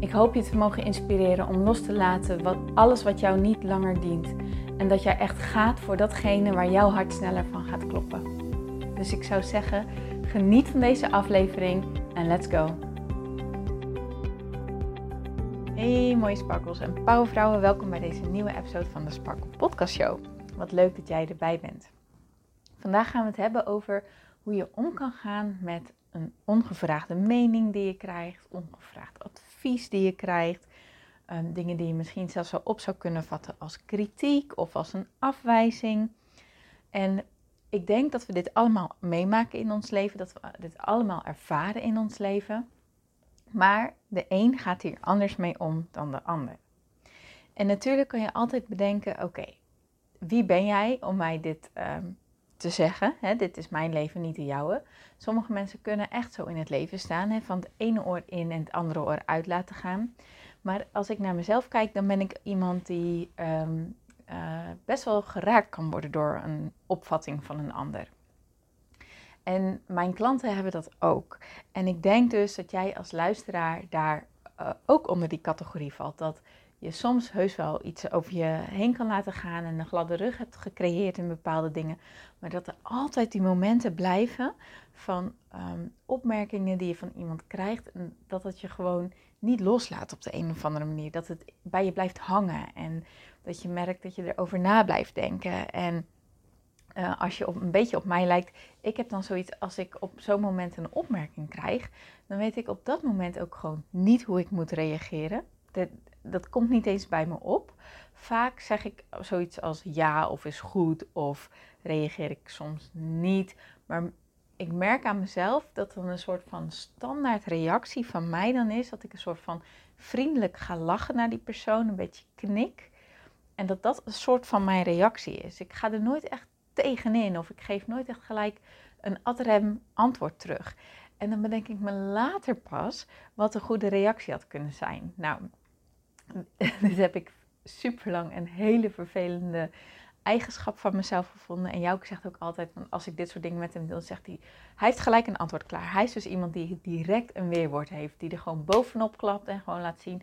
Ik hoop je te mogen inspireren om los te laten wat, alles wat jou niet langer dient. En dat jij echt gaat voor datgene waar jouw hart sneller van gaat kloppen. Dus ik zou zeggen, geniet van deze aflevering en let's go. Hey mooie sparkles en powervrouwen, welkom bij deze nieuwe episode van de Sparkle Podcast Show. Wat leuk dat jij erbij bent. Vandaag gaan we het hebben over hoe je om kan gaan met een ongevraagde mening die je krijgt, ongevraagd advies die je krijgt, um, dingen die je misschien zelfs wel op zou kunnen vatten als kritiek of als een afwijzing. En ik denk dat we dit allemaal meemaken in ons leven, dat we dit allemaal ervaren in ons leven. Maar de een gaat hier anders mee om dan de ander. En natuurlijk kan je altijd bedenken: oké, wie ben jij om mij dit um, te zeggen. Hè, dit is mijn leven, niet de jouwe. Sommige mensen kunnen echt zo in het leven staan, hè, van het ene oor in en het andere oor uit laten gaan. Maar als ik naar mezelf kijk, dan ben ik iemand die um, uh, best wel geraakt kan worden door een opvatting van een ander. En mijn klanten hebben dat ook. En ik denk dus dat jij als luisteraar daar uh, ook onder die categorie valt. Dat je soms heus wel iets over je heen kan laten gaan en een gladde rug hebt gecreëerd in bepaalde dingen. Maar dat er altijd die momenten blijven van um, opmerkingen die je van iemand krijgt. En dat het je gewoon niet loslaat op de een of andere manier. Dat het bij je blijft hangen en dat je merkt dat je erover na blijft denken. En uh, als je op, een beetje op mij lijkt, ik heb dan zoiets als ik op zo'n moment een opmerking krijg, dan weet ik op dat moment ook gewoon niet hoe ik moet reageren. Dat komt niet eens bij me op. Vaak zeg ik zoiets als ja of is goed of reageer ik soms niet. Maar ik merk aan mezelf dat er een soort van standaard reactie van mij dan is. Dat ik een soort van vriendelijk ga lachen naar die persoon, een beetje knik. En dat dat een soort van mijn reactie is. Ik ga er nooit echt tegenin of ik geef nooit echt gelijk een adrem antwoord terug. En dan bedenk ik me later pas wat een goede reactie had kunnen zijn. Nou, dit heb ik super lang een hele vervelende eigenschap van mezelf gevonden. En Jouke zegt ook altijd, als ik dit soort dingen met hem deel, zegt hij, hij heeft gelijk een antwoord klaar. Hij is dus iemand die direct een weerwoord heeft, die er gewoon bovenop klapt en gewoon laat zien,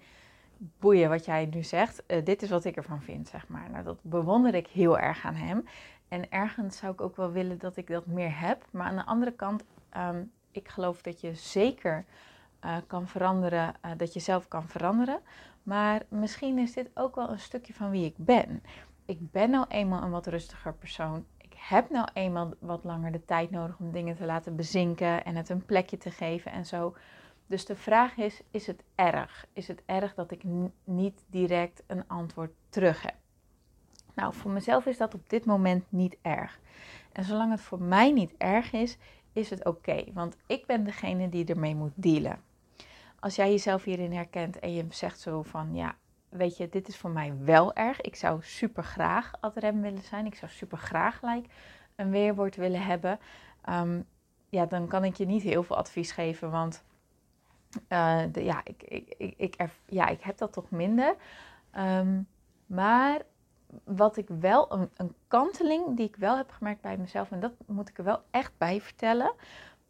boeien wat jij nu zegt, uh, dit is wat ik ervan vind, zeg maar. Nou, dat bewonder ik heel erg aan hem. En ergens zou ik ook wel willen dat ik dat meer heb. Maar aan de andere kant, um, ik geloof dat je zeker uh, kan veranderen, uh, dat je zelf kan veranderen. Maar misschien is dit ook wel een stukje van wie ik ben. Ik ben nou eenmaal een wat rustiger persoon. Ik heb nou eenmaal wat langer de tijd nodig om dingen te laten bezinken en het een plekje te geven en zo. Dus de vraag is: is het erg? Is het erg dat ik niet direct een antwoord terug heb? Nou, voor mezelf is dat op dit moment niet erg. En zolang het voor mij niet erg is, is het oké. want ik ben degene die ermee moet dealen als jij jezelf hierin herkent en je zegt zo van ja, weet je, dit is voor mij wel erg. Ik zou super graag adrem willen zijn. Ik zou super graag like, een weerwoord willen hebben. Um, ja, dan kan ik je niet heel veel advies geven, want uh, de, ja, ik, ik, ik, ja, ik heb dat toch minder. Um, maar wat ik wel, een, een kanteling die ik wel heb gemerkt bij mezelf, en dat moet ik er wel echt bij vertellen,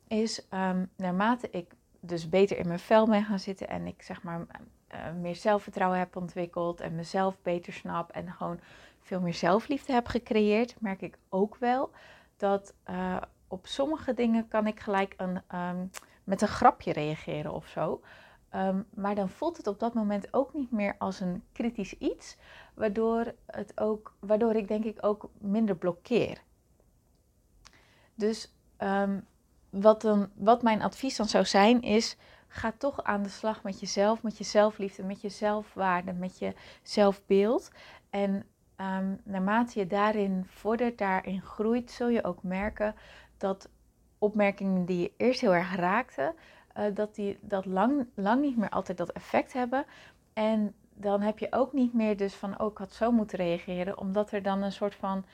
is um, naarmate ik dus beter in mijn vel ben gaan zitten en ik zeg maar uh, meer zelfvertrouwen heb ontwikkeld en mezelf beter snap en gewoon veel meer zelfliefde heb gecreëerd, merk ik ook wel dat uh, op sommige dingen kan ik gelijk een, um, met een grapje reageren of zo. Um, maar dan voelt het op dat moment ook niet meer als een kritisch iets, waardoor, het ook, waardoor ik denk ik ook minder blokkeer. Dus um, wat, dan, wat mijn advies dan zou zijn is, ga toch aan de slag met jezelf, met je zelfliefde, met je zelfwaarde, met je zelfbeeld. En um, naarmate je daarin vordert, daarin groeit, zul je ook merken dat opmerkingen die je eerst heel erg raakten, dat die dat lang, lang niet meer altijd dat effect hebben. En dan heb je ook niet meer dus van, oh, ik had zo moeten reageren, omdat er dan een soort van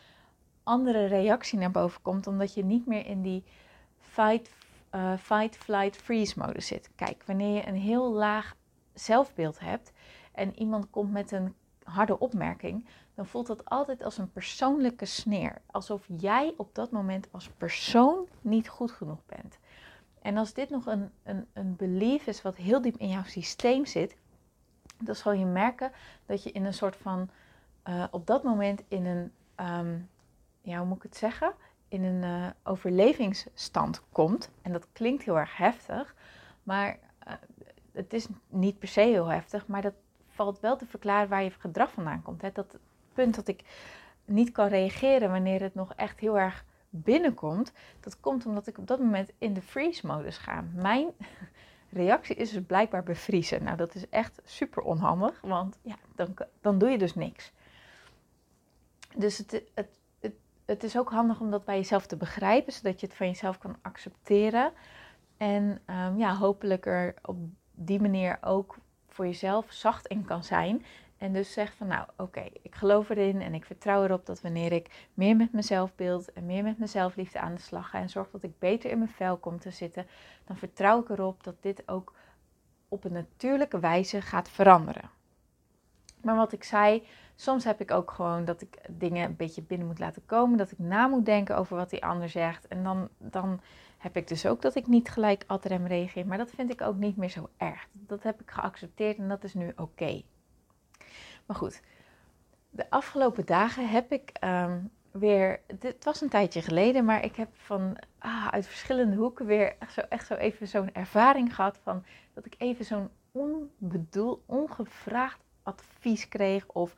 andere reactie naar boven komt, omdat je niet meer in die fight, uh, fight flight, freeze modus zit. Kijk, wanneer je een heel laag zelfbeeld hebt en iemand komt met een harde opmerking, dan voelt dat altijd als een persoonlijke sneer. Alsof jij op dat moment als persoon niet goed genoeg bent. En als dit nog een, een, een belief is wat heel diep in jouw systeem zit, dan zal je merken dat je in een soort van, uh, op dat moment in een, um, ja, hoe moet ik het zeggen? In een uh, overlevingsstand komt. En dat klinkt heel erg heftig, maar uh, het is niet per se heel heftig, maar dat valt wel te verklaren waar je gedrag vandaan komt. Hè? Dat punt dat ik niet kan reageren wanneer het nog echt heel erg binnenkomt, dat komt omdat ik op dat moment in de freeze-modus ga. Mijn reactie is dus blijkbaar bevriezen. Nou, dat is echt super onhandig, want ja, dan, dan doe je dus niks. Dus het, het, het, is ook handig om dat bij jezelf te begrijpen, zodat je het van jezelf kan accepteren. En um, ja, hopelijk er op die manier ook voor jezelf zacht in kan zijn. En dus zeg van nou oké, ik geloof erin en ik vertrouw erop dat wanneer ik meer met mezelf beeld en meer met mezelf liefde aan de slag ga en zorg dat ik beter in mijn vel kom te zitten, dan vertrouw ik erop dat dit ook op een natuurlijke wijze gaat veranderen. Maar wat ik zei, soms heb ik ook gewoon dat ik dingen een beetje binnen moet laten komen, dat ik na moet denken over wat die ander zegt. En dan, dan heb ik dus ook dat ik niet gelijk ad rem reageer, maar dat vind ik ook niet meer zo erg. Dat heb ik geaccepteerd en dat is nu oké. Maar goed, de afgelopen dagen heb ik um, weer. Dit was een tijdje geleden, maar ik heb van ah, uit verschillende hoeken weer echt zo, echt zo even zo'n ervaring gehad van dat ik even zo'n onbedoeld, ongevraagd advies kreeg of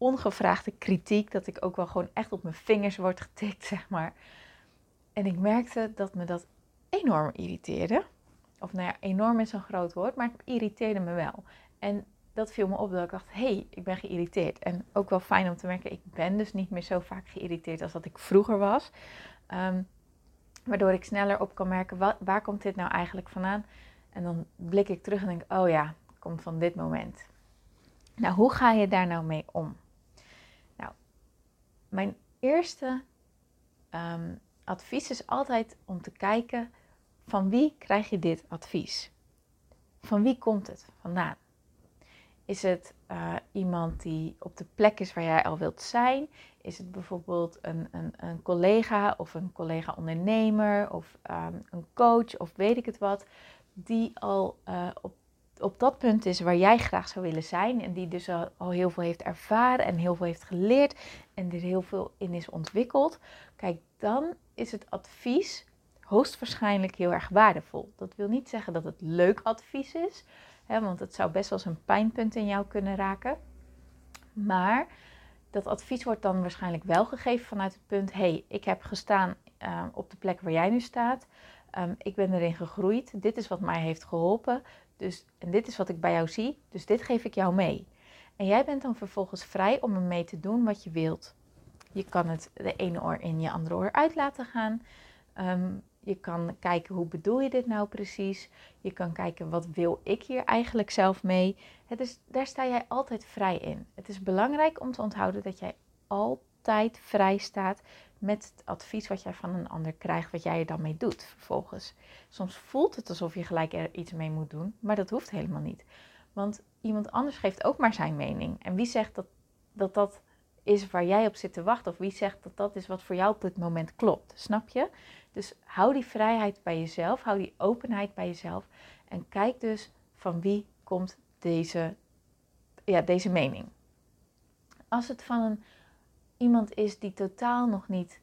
ongevraagde kritiek, dat ik ook wel gewoon echt op mijn vingers word getikt, zeg maar. En ik merkte dat me dat enorm irriteerde. Of nou ja, enorm is een groot woord, maar het irriteerde me wel. En dat viel me op dat ik dacht, hé, hey, ik ben geïrriteerd. En ook wel fijn om te merken, ik ben dus niet meer zo vaak geïrriteerd als dat ik vroeger was. Um, waardoor ik sneller op kan merken, waar komt dit nou eigenlijk vandaan? En dan blik ik terug en denk, oh ja, komt van dit moment. Nou, hoe ga je daar nou mee om? Mijn eerste um, advies is altijd om te kijken, van wie krijg je dit advies? Van wie komt het vandaan? Is het uh, iemand die op de plek is waar jij al wilt zijn? Is het bijvoorbeeld een, een, een collega of een collega-ondernemer of um, een coach of weet ik het wat, die al uh, op, op dat punt is waar jij graag zou willen zijn en die dus al, heel veel heeft ervaren en heel veel heeft geleerd en er heel veel in is ontwikkeld? Kijk, dan is het advies hoogstwaarschijnlijk heel erg waardevol. Dat wil niet zeggen dat het leuk advies is, Hè, want het zou best wel eens een pijnpunt in jou kunnen raken. Maar dat advies wordt dan waarschijnlijk wel gegeven vanuit het punt: hey, ik heb gestaan uh, op de plek waar jij nu staat. Um, ik ben erin gegroeid. Dit is wat mij heeft geholpen. Dus, en dit is wat ik bij jou zie. Dus dit geef ik jou mee. En jij bent dan vervolgens vrij om ermee te doen wat je wilt. Je kan het de ene oor in je andere oor uit laten gaan. Um, je kan kijken hoe bedoel je dit nou precies. Je kan kijken wat wil ik hier eigenlijk zelf mee. Het is, daar sta jij altijd vrij in. Het is belangrijk om te onthouden dat jij altijd vrij staat met het advies wat jij van een ander krijgt, wat jij er dan mee doet vervolgens. Soms voelt het alsof je gelijk er iets mee moet doen, maar dat hoeft helemaal niet. Want iemand anders geeft ook maar zijn mening. En wie zegt dat dat, dat is waar jij op zit te wachten? Of wie zegt dat dat is wat voor jou op dit moment klopt? Snap je? Dus hou die vrijheid bij jezelf, hou die openheid bij jezelf en kijk dus van wie komt deze, ja, deze mening. Als het van een, iemand is die totaal nog niet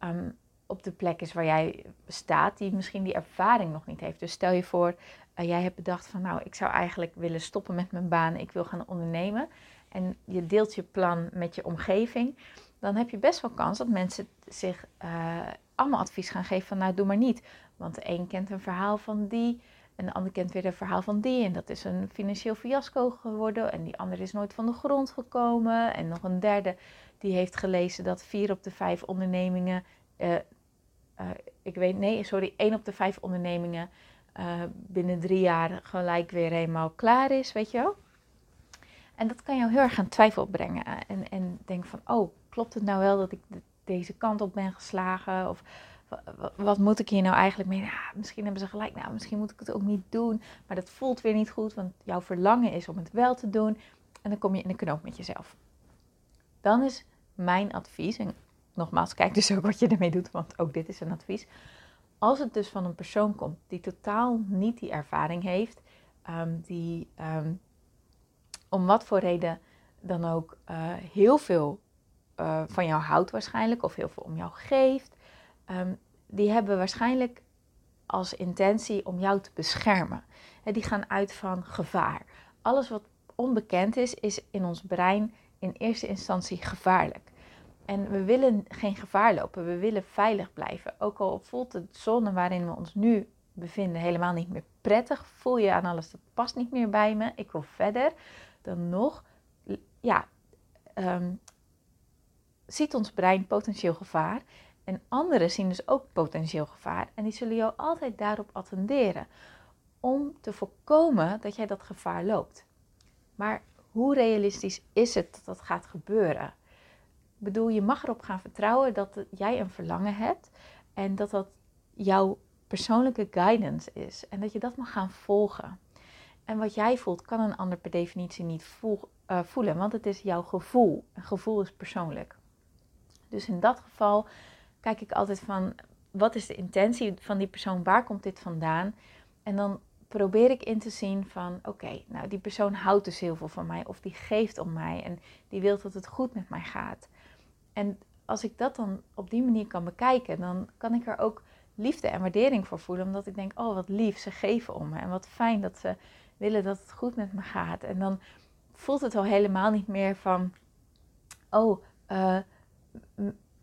um, op de plek is waar jij staat, die misschien die ervaring nog niet heeft. Dus stel je voor, uh, jij hebt bedacht van nou, ik zou eigenlijk willen stoppen met mijn baan, ik wil gaan ondernemen. En je deelt je plan met je omgeving, dan heb je best wel kans dat mensen zich uh, allemaal advies gaan geven van nou doe maar niet. Want de een kent een verhaal van die en de ander kent weer een verhaal van die. En dat is een financieel fiasco geworden. En die andere is nooit van de grond gekomen. En nog een derde die heeft gelezen dat vier op de vijf ondernemingen. Uh, uh, ik weet, nee, sorry, één op de vijf ondernemingen uh, binnen drie jaar gelijk weer helemaal klaar is, weet je wel. En dat kan jou heel erg aan twijfel brengen. En, en denk van, oh, klopt het nou wel dat ik deze kant op ben geslagen? Of wat moet ik hier nou eigenlijk mee? Ja, misschien hebben ze gelijk, nou, misschien moet ik het ook niet doen. Maar dat voelt weer niet goed, want jouw verlangen is om het wel te doen. En dan kom je in de knoop met jezelf. Dan is mijn advies, en nogmaals, kijk dus ook wat je ermee doet, want ook dit is een advies. Als het dus van een persoon komt die totaal niet die ervaring heeft, ehm, die ehm, om wat voor reden dan ook uh, heel veel uh, van jou houdt waarschijnlijk, of heel veel om jou geeft, um, die hebben waarschijnlijk als intentie om jou te beschermen. En die gaan uit van gevaar. Alles wat onbekend is, is in ons brein in eerste instantie gevaarlijk. En we willen geen gevaar lopen, we willen veilig blijven. Ook al voelt de zone waarin we ons nu bevinden helemaal niet meer prettig, voel je aan alles, dat past niet meer bij me, ik wil verder, dan nog, ja, um, ziet ons brein potentieel gevaar. En anderen zien dus ook potentieel gevaar. En die zullen jou altijd daarop attenderen. Om te voorkomen dat jij dat gevaar loopt. Maar hoe realistisch is het dat dat gaat gebeuren? Ik bedoel, je mag erop gaan vertrouwen dat jij een verlangen hebt. En dat dat jouw persoonlijke guidance is. En dat je dat mag gaan volgen. En wat jij voelt, kan een ander per definitie niet eh, voelen. Want het is jouw gevoel. Een gevoel is persoonlijk. Dus in dat geval kijk ik altijd van wat is de intentie van die persoon, waar komt dit vandaan? En dan probeer ik in te zien van oké, nou die persoon houdt dus heel veel van mij of die geeft om mij en die wil dat het goed met mij gaat. En als ik dat dan op die manier kan bekijken, dan kan ik er ook liefde en waardering voor voelen. Omdat ik denk, oh wat lief, ze geven om me. En wat fijn dat ze willen dat het goed met me gaat. En dan voelt het al helemaal niet meer van, oh, uh,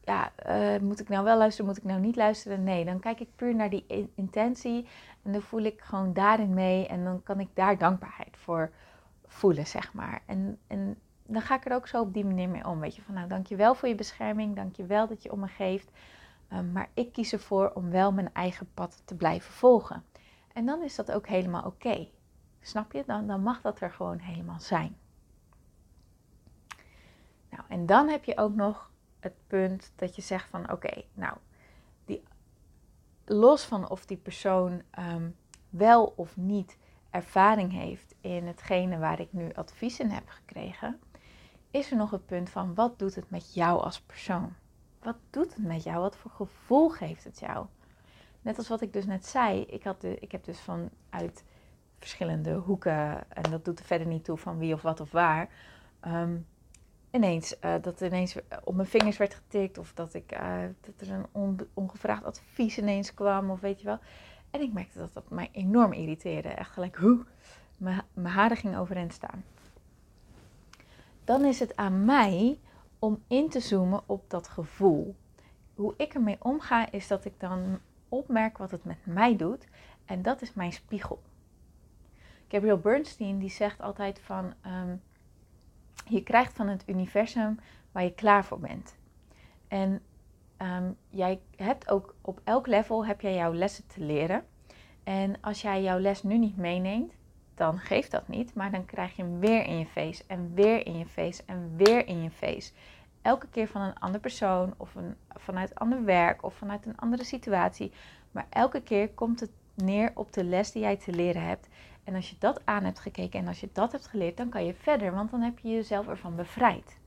ja, uh, moet ik nou wel luisteren, moet ik nou niet luisteren? Nee, dan kijk ik puur naar die intentie en dan voel ik gewoon daarin mee en dan kan ik daar dankbaarheid voor voelen, zeg maar. En, en dan ga ik er ook zo op die manier mee om, weet je, van nou, dankjewel voor je bescherming, dankjewel dat je om me geeft, um, maar ik kies ervoor om wel mijn eigen pad te blijven volgen. En dan is dat ook helemaal oké. Snap je? Dan, dan mag dat er gewoon helemaal zijn. Nou, en dan heb je ook nog het punt dat je zegt van oké, nou, die, los van of die persoon ehm, wel of niet ervaring heeft in hetgene waar ik nu advies in heb gekregen, is er nog het punt van wat doet het met jou als persoon? Wat doet het met jou? Wat voor gevoel geeft het jou? Net als wat ik dus net zei, ik, had de, ik heb dus vanuit verschillende hoeken, en dat doet er verder niet toe van wie of wat of waar, ehm, ineens, uh, dat ineens op mijn vingers werd getikt. Of dat, ik, uh, dat er een ongevraagd advies ineens kwam. Of weet je wel. En ik merkte dat dat mij enorm irriteerde. Echt gelijk, hoe, mijn, mijn haren gingen overeind staan. Dan is het aan mij om in te zoomen op dat gevoel. Hoe ik ermee omga is dat ik dan opmerk wat het met mij doet. En dat is mijn spiegel. Gabriel Bernstein die zegt altijd van... Um, je krijgt van het universum waar je klaar voor bent. En ehm, jij hebt ook op elk level heb jij jouw lessen te leren. En als jij jouw les nu niet meeneemt, dan geeft dat niet. Maar dan krijg je hem weer in je face en weer in je face en weer in je face. Elke keer van een andere persoon of een, vanuit ander werk of vanuit een andere situatie. Maar elke keer komt het neer op de les die jij te leren hebt. En als je dat aan hebt gekeken en als je dat hebt geleerd, dan kan je verder, want dan heb je jezelf ervan bevrijd.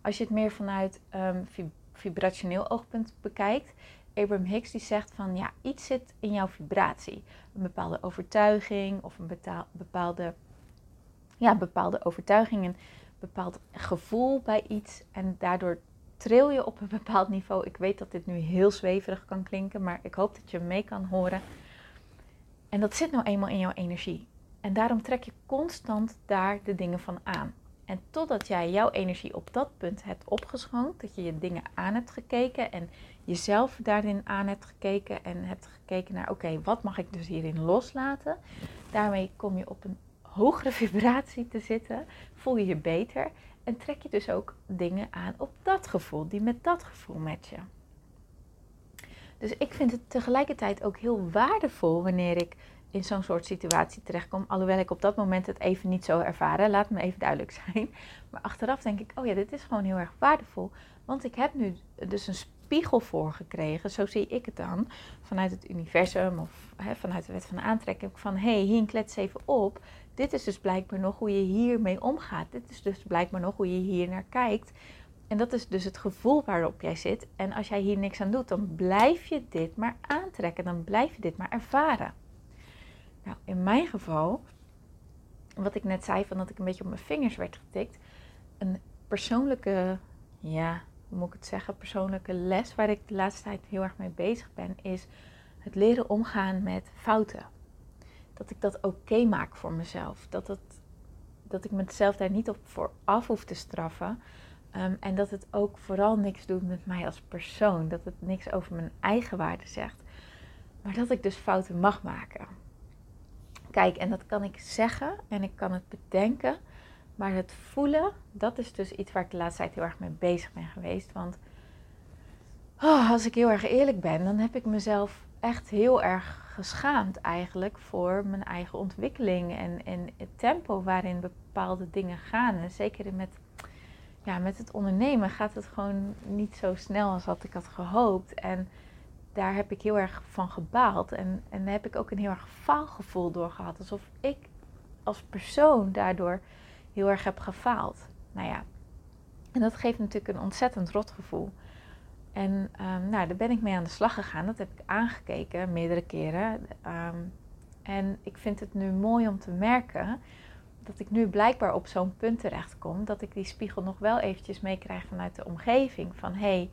Als je het meer vanuit um, vibrationeel oogpunt bekijkt, Abraham Hicks die zegt van ja, iets zit in jouw vibratie. Een bepaalde overtuiging of een bepaalde, ja, bepaalde overtuiging, een bepaald gevoel bij iets. En daardoor tril je op een bepaald niveau. Ik weet dat dit nu heel zweverig kan klinken, maar ik hoop dat je mee kan horen. En dat zit nou eenmaal in jouw energie. En daarom trek je constant daar de dingen van aan. En totdat jij jouw energie op dat punt hebt opgeschonkt, dat je je dingen aan hebt gekeken en jezelf daarin aan hebt gekeken en hebt gekeken naar oké, wat mag ik dus hierin loslaten? Daarmee kom je op een hogere vibratie te zitten, voel je je beter en trek je dus ook dingen aan op dat gevoel, die met dat gevoel matchen. Dus ik vind het tegelijkertijd ook heel waardevol wanneer ik in zo'n soort situatie terechtkom. Alhoewel ik op dat moment het even niet zo ervaren. Laat me even duidelijk zijn. Maar achteraf denk ik, oh ja, dit is gewoon heel erg waardevol. Want ik heb nu dus een spiegel voor gekregen. Zo zie ik het dan. Vanuit het universum of vanuit de wet van aantrekking. Van, hé, hey, hier klets even op. Dit is dus blijkbaar nog hoe je hiermee omgaat. Dit is dus blijkbaar nog hoe je hier naar kijkt. En dat is dus het gevoel waarop jij zit. En als jij hier niks aan doet, dan blijf je dit maar aantrekken. Dan blijf je dit maar ervaren. Nou, in mijn geval, wat ik net zei, van dat ik een beetje op mijn vingers werd getikt. Een persoonlijke, ja, hoe moet ik het zeggen, persoonlijke les waar ik de laatste tijd heel erg mee bezig ben, is het leren omgaan met fouten. Dat ik dat oké maak voor mezelf. Dat, dat ik mezelf daar niet op voor af hoef te straffen. Ehm, en dat het ook vooral niks doet met mij als persoon. Dat het niks over mijn eigen waarde zegt. Maar dat ik dus fouten mag maken. Kijk, en dat kan ik zeggen en ik kan het bedenken. Maar het voelen, dat is dus iets waar ik de laatste tijd heel erg mee bezig ben geweest. Want oh, als ik heel erg eerlijk ben, dan heb ik mezelf echt heel erg geschaamd eigenlijk voor mijn eigen ontwikkeling en, en het tempo waarin bepaalde dingen gaan. En zeker met, ja, met het ondernemen gaat het gewoon niet zo snel als wat ik had gehoopt. En daar heb ik heel erg van gebaald. En, en daar heb ik ook een heel erg faalgevoel door gehad. Alsof ik als persoon daardoor heel erg heb gefaald. Nou ja, en dat geeft natuurlijk een ontzettend rot gevoel. En um, nou, daar ben ik mee aan de slag gegaan. Dat heb ik aangekeken meerdere keren. Um, en ik vind het nu mooi om te merken dat ik nu blijkbaar op zo'n punt terechtkom. Dat ik die spiegel nog wel eventjes meekrijg vanuit de omgeving. Van hé, hey,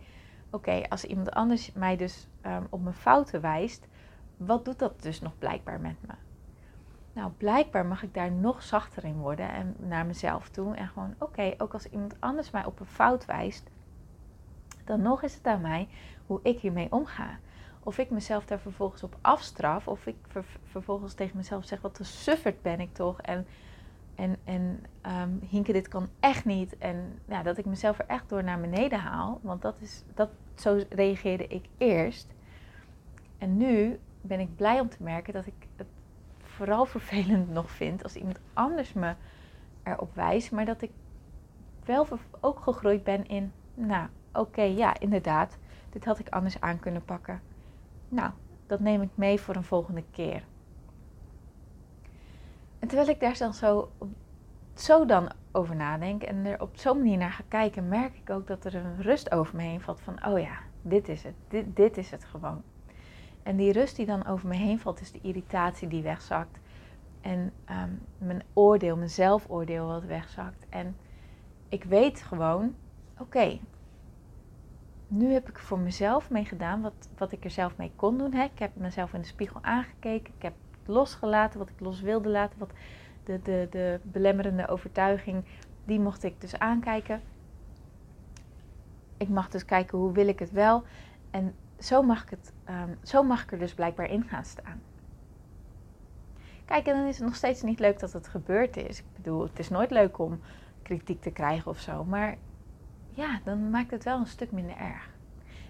oké, als iemand anders mij dus um, op mijn fouten wijst, wat doet dat dus nog blijkbaar met me? Nou, blijkbaar mag ik daar nog zachter in worden en naar mezelf toe. En gewoon, oké, ook als iemand anders mij op een fout wijst, dan nog is het aan mij hoe ik hiermee omga. Of ik mezelf daar vervolgens op afstraf, of ik vervolgens tegen mezelf zeg, wat een ben ik toch. En, en, en um, Hinke, dit kan echt niet. En ja, dat ik mezelf er echt door naar beneden haal. Want dat is, dat, zo reageerde ik eerst. En nu ben ik blij om te merken dat ik het vooral vervelend nog vind als iemand anders me erop wijst. Maar dat ik wel ook gegroeid ben in, nou oké, ja inderdaad, dit had ik anders aan kunnen pakken. Nou, dat neem ik mee voor een volgende keer. En terwijl ik daar dan zo, zo dan over nadenk en er op zo'n manier naar ga kijken, merk ik ook dat er een rust over me heen valt van, oh ja, dit is het, dit, dit is het gewoon. En die rust die dan over me heen valt, is de irritatie die wegzakt. En ehm, mijn oordeel, mijn zelfoordeel wat wegzakt. En ik weet gewoon, oké, nu heb ik voor mezelf mee gedaan wat, wat ik er zelf mee kon doen. Hè. Ik heb mezelf in de spiegel aangekeken. Ik heb losgelaten wat ik los wilde laten. Wat de, de, de belemmerende overtuiging, die mocht ik dus aankijken. Ik mag dus kijken hoe wil ik het wel. En zo mag ik, het, um, zo mag ik er dus blijkbaar in gaan staan. Kijk, en dan is het nog steeds niet leuk dat het gebeurd is. Ik bedoel, het is nooit leuk om kritiek te krijgen of zo. Maar ja, dan maakt het wel een stuk minder erg.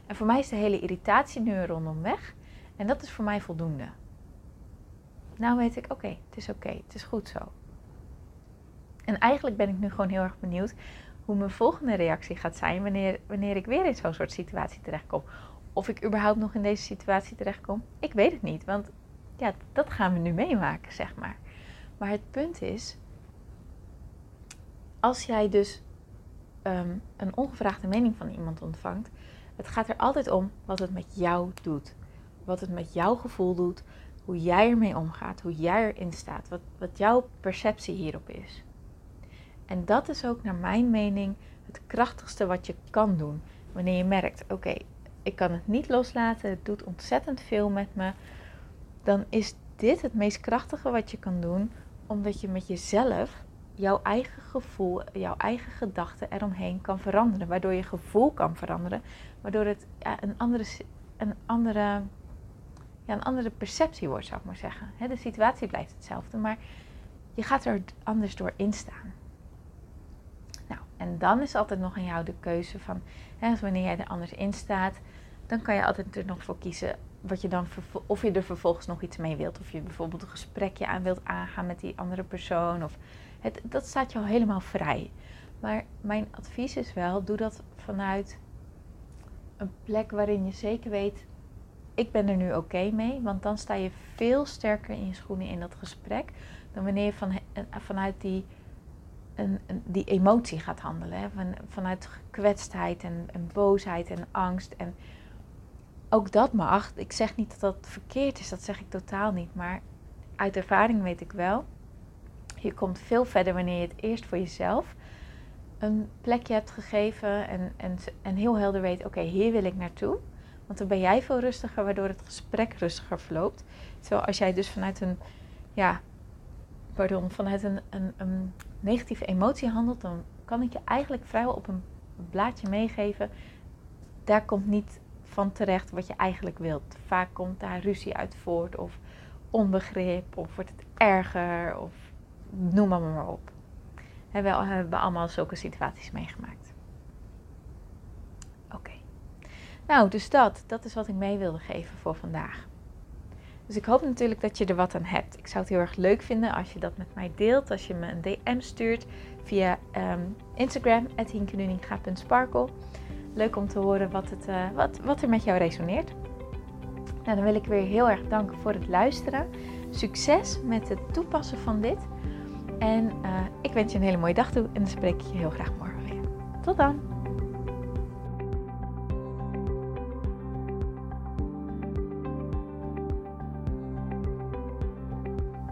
En voor mij is de hele irritatie nu rondom weg. En dat is voor mij voldoende. Nou weet ik, oké, het is oké, het is goed zo. En eigenlijk ben ik nu gewoon heel erg benieuwd hoe mijn volgende reactie gaat zijn wanneer, wanneer ik weer in zo'n soort situatie terechtkom. Of ik überhaupt nog in deze situatie terechtkom, ik weet het niet. Want ja, dat gaan we nu meemaken, zeg maar. Maar het punt is, als jij dus um, een ongevraagde mening van iemand ontvangt, het gaat er altijd om wat het met jou doet. Wat het met jouw gevoel doet, hoe jij ermee omgaat, hoe jij erin staat, wat, wat jouw perceptie hierop is. En dat is ook naar mijn mening het krachtigste wat je kan doen. Wanneer je merkt, oké, ik kan het niet loslaten, het doet ontzettend veel met me. Dan is dit het meest krachtige wat je kan doen, omdat je met jezelf jouw eigen gevoel, jouw eigen gedachten eromheen kan veranderen. Waardoor je gevoel kan veranderen. Waardoor het ja, een, andere, een, andere, ja, een andere perceptie wordt, zou ik maar zeggen. de situatie blijft hetzelfde, maar je gaat er anders door instaan. Nou, en dan is altijd nog aan jou de keuze van, hè, wanneer jij er anders in staat, dan kan je altijd er nog voor kiezen wat je dan of je er vervolgens nog iets mee wilt. Of je bijvoorbeeld een gesprekje aan wilt aangaan met die andere persoon. Of het, dat staat je al helemaal vrij. Maar mijn advies is wel, doe dat vanuit een plek waarin je zeker weet, ik ben er nu oké mee. Want dan sta je veel sterker in je schoenen in dat gesprek. Dan wanneer je van, eh, vanuit die, een, die emotie gaat handelen. Hè? Van, vanuit gekwetstheid en, en boosheid en angst. En ook dat mag. Ik zeg niet dat dat verkeerd is, dat zeg ik totaal niet. Maar uit ervaring weet ik wel. Je komt veel verder wanneer je het eerst voor jezelf een plekje hebt gegeven en, en, en heel helder weet: oké, hier wil ik naartoe. Want dan ben jij veel rustiger, waardoor het gesprek rustiger verloopt. Terwijl als jij dus vanuit een, ja, pardon, vanuit een, een, een negatieve emotie handelt, dan kan ik je eigenlijk vrijwel op een blaadje meegeven. Daar komt niet van terecht wat je eigenlijk wilt. Vaak komt daar ruzie uit voort of onbegrip of wordt het erger of noem maar maar op. We hebben allemaal zulke situaties meegemaakt. Oké. Nou, dus dat, dat is wat ik mee wilde geven voor vandaag. Dus ik hoop natuurlijk dat je er wat aan hebt. Ik zou het heel erg leuk vinden als je dat met mij deelt. Als je me een DM stuurt via um, Instagram, hinkenuninga.sparkle. Leuk om te horen wat, het, uh, wat, wat er met jou resoneert. Nou, dan wil ik weer heel erg danken voor het luisteren. Succes met het toepassen van dit. En uh, ik wens je een hele mooie dag toe en dan spreek ik je heel graag morgen weer. Tot dan!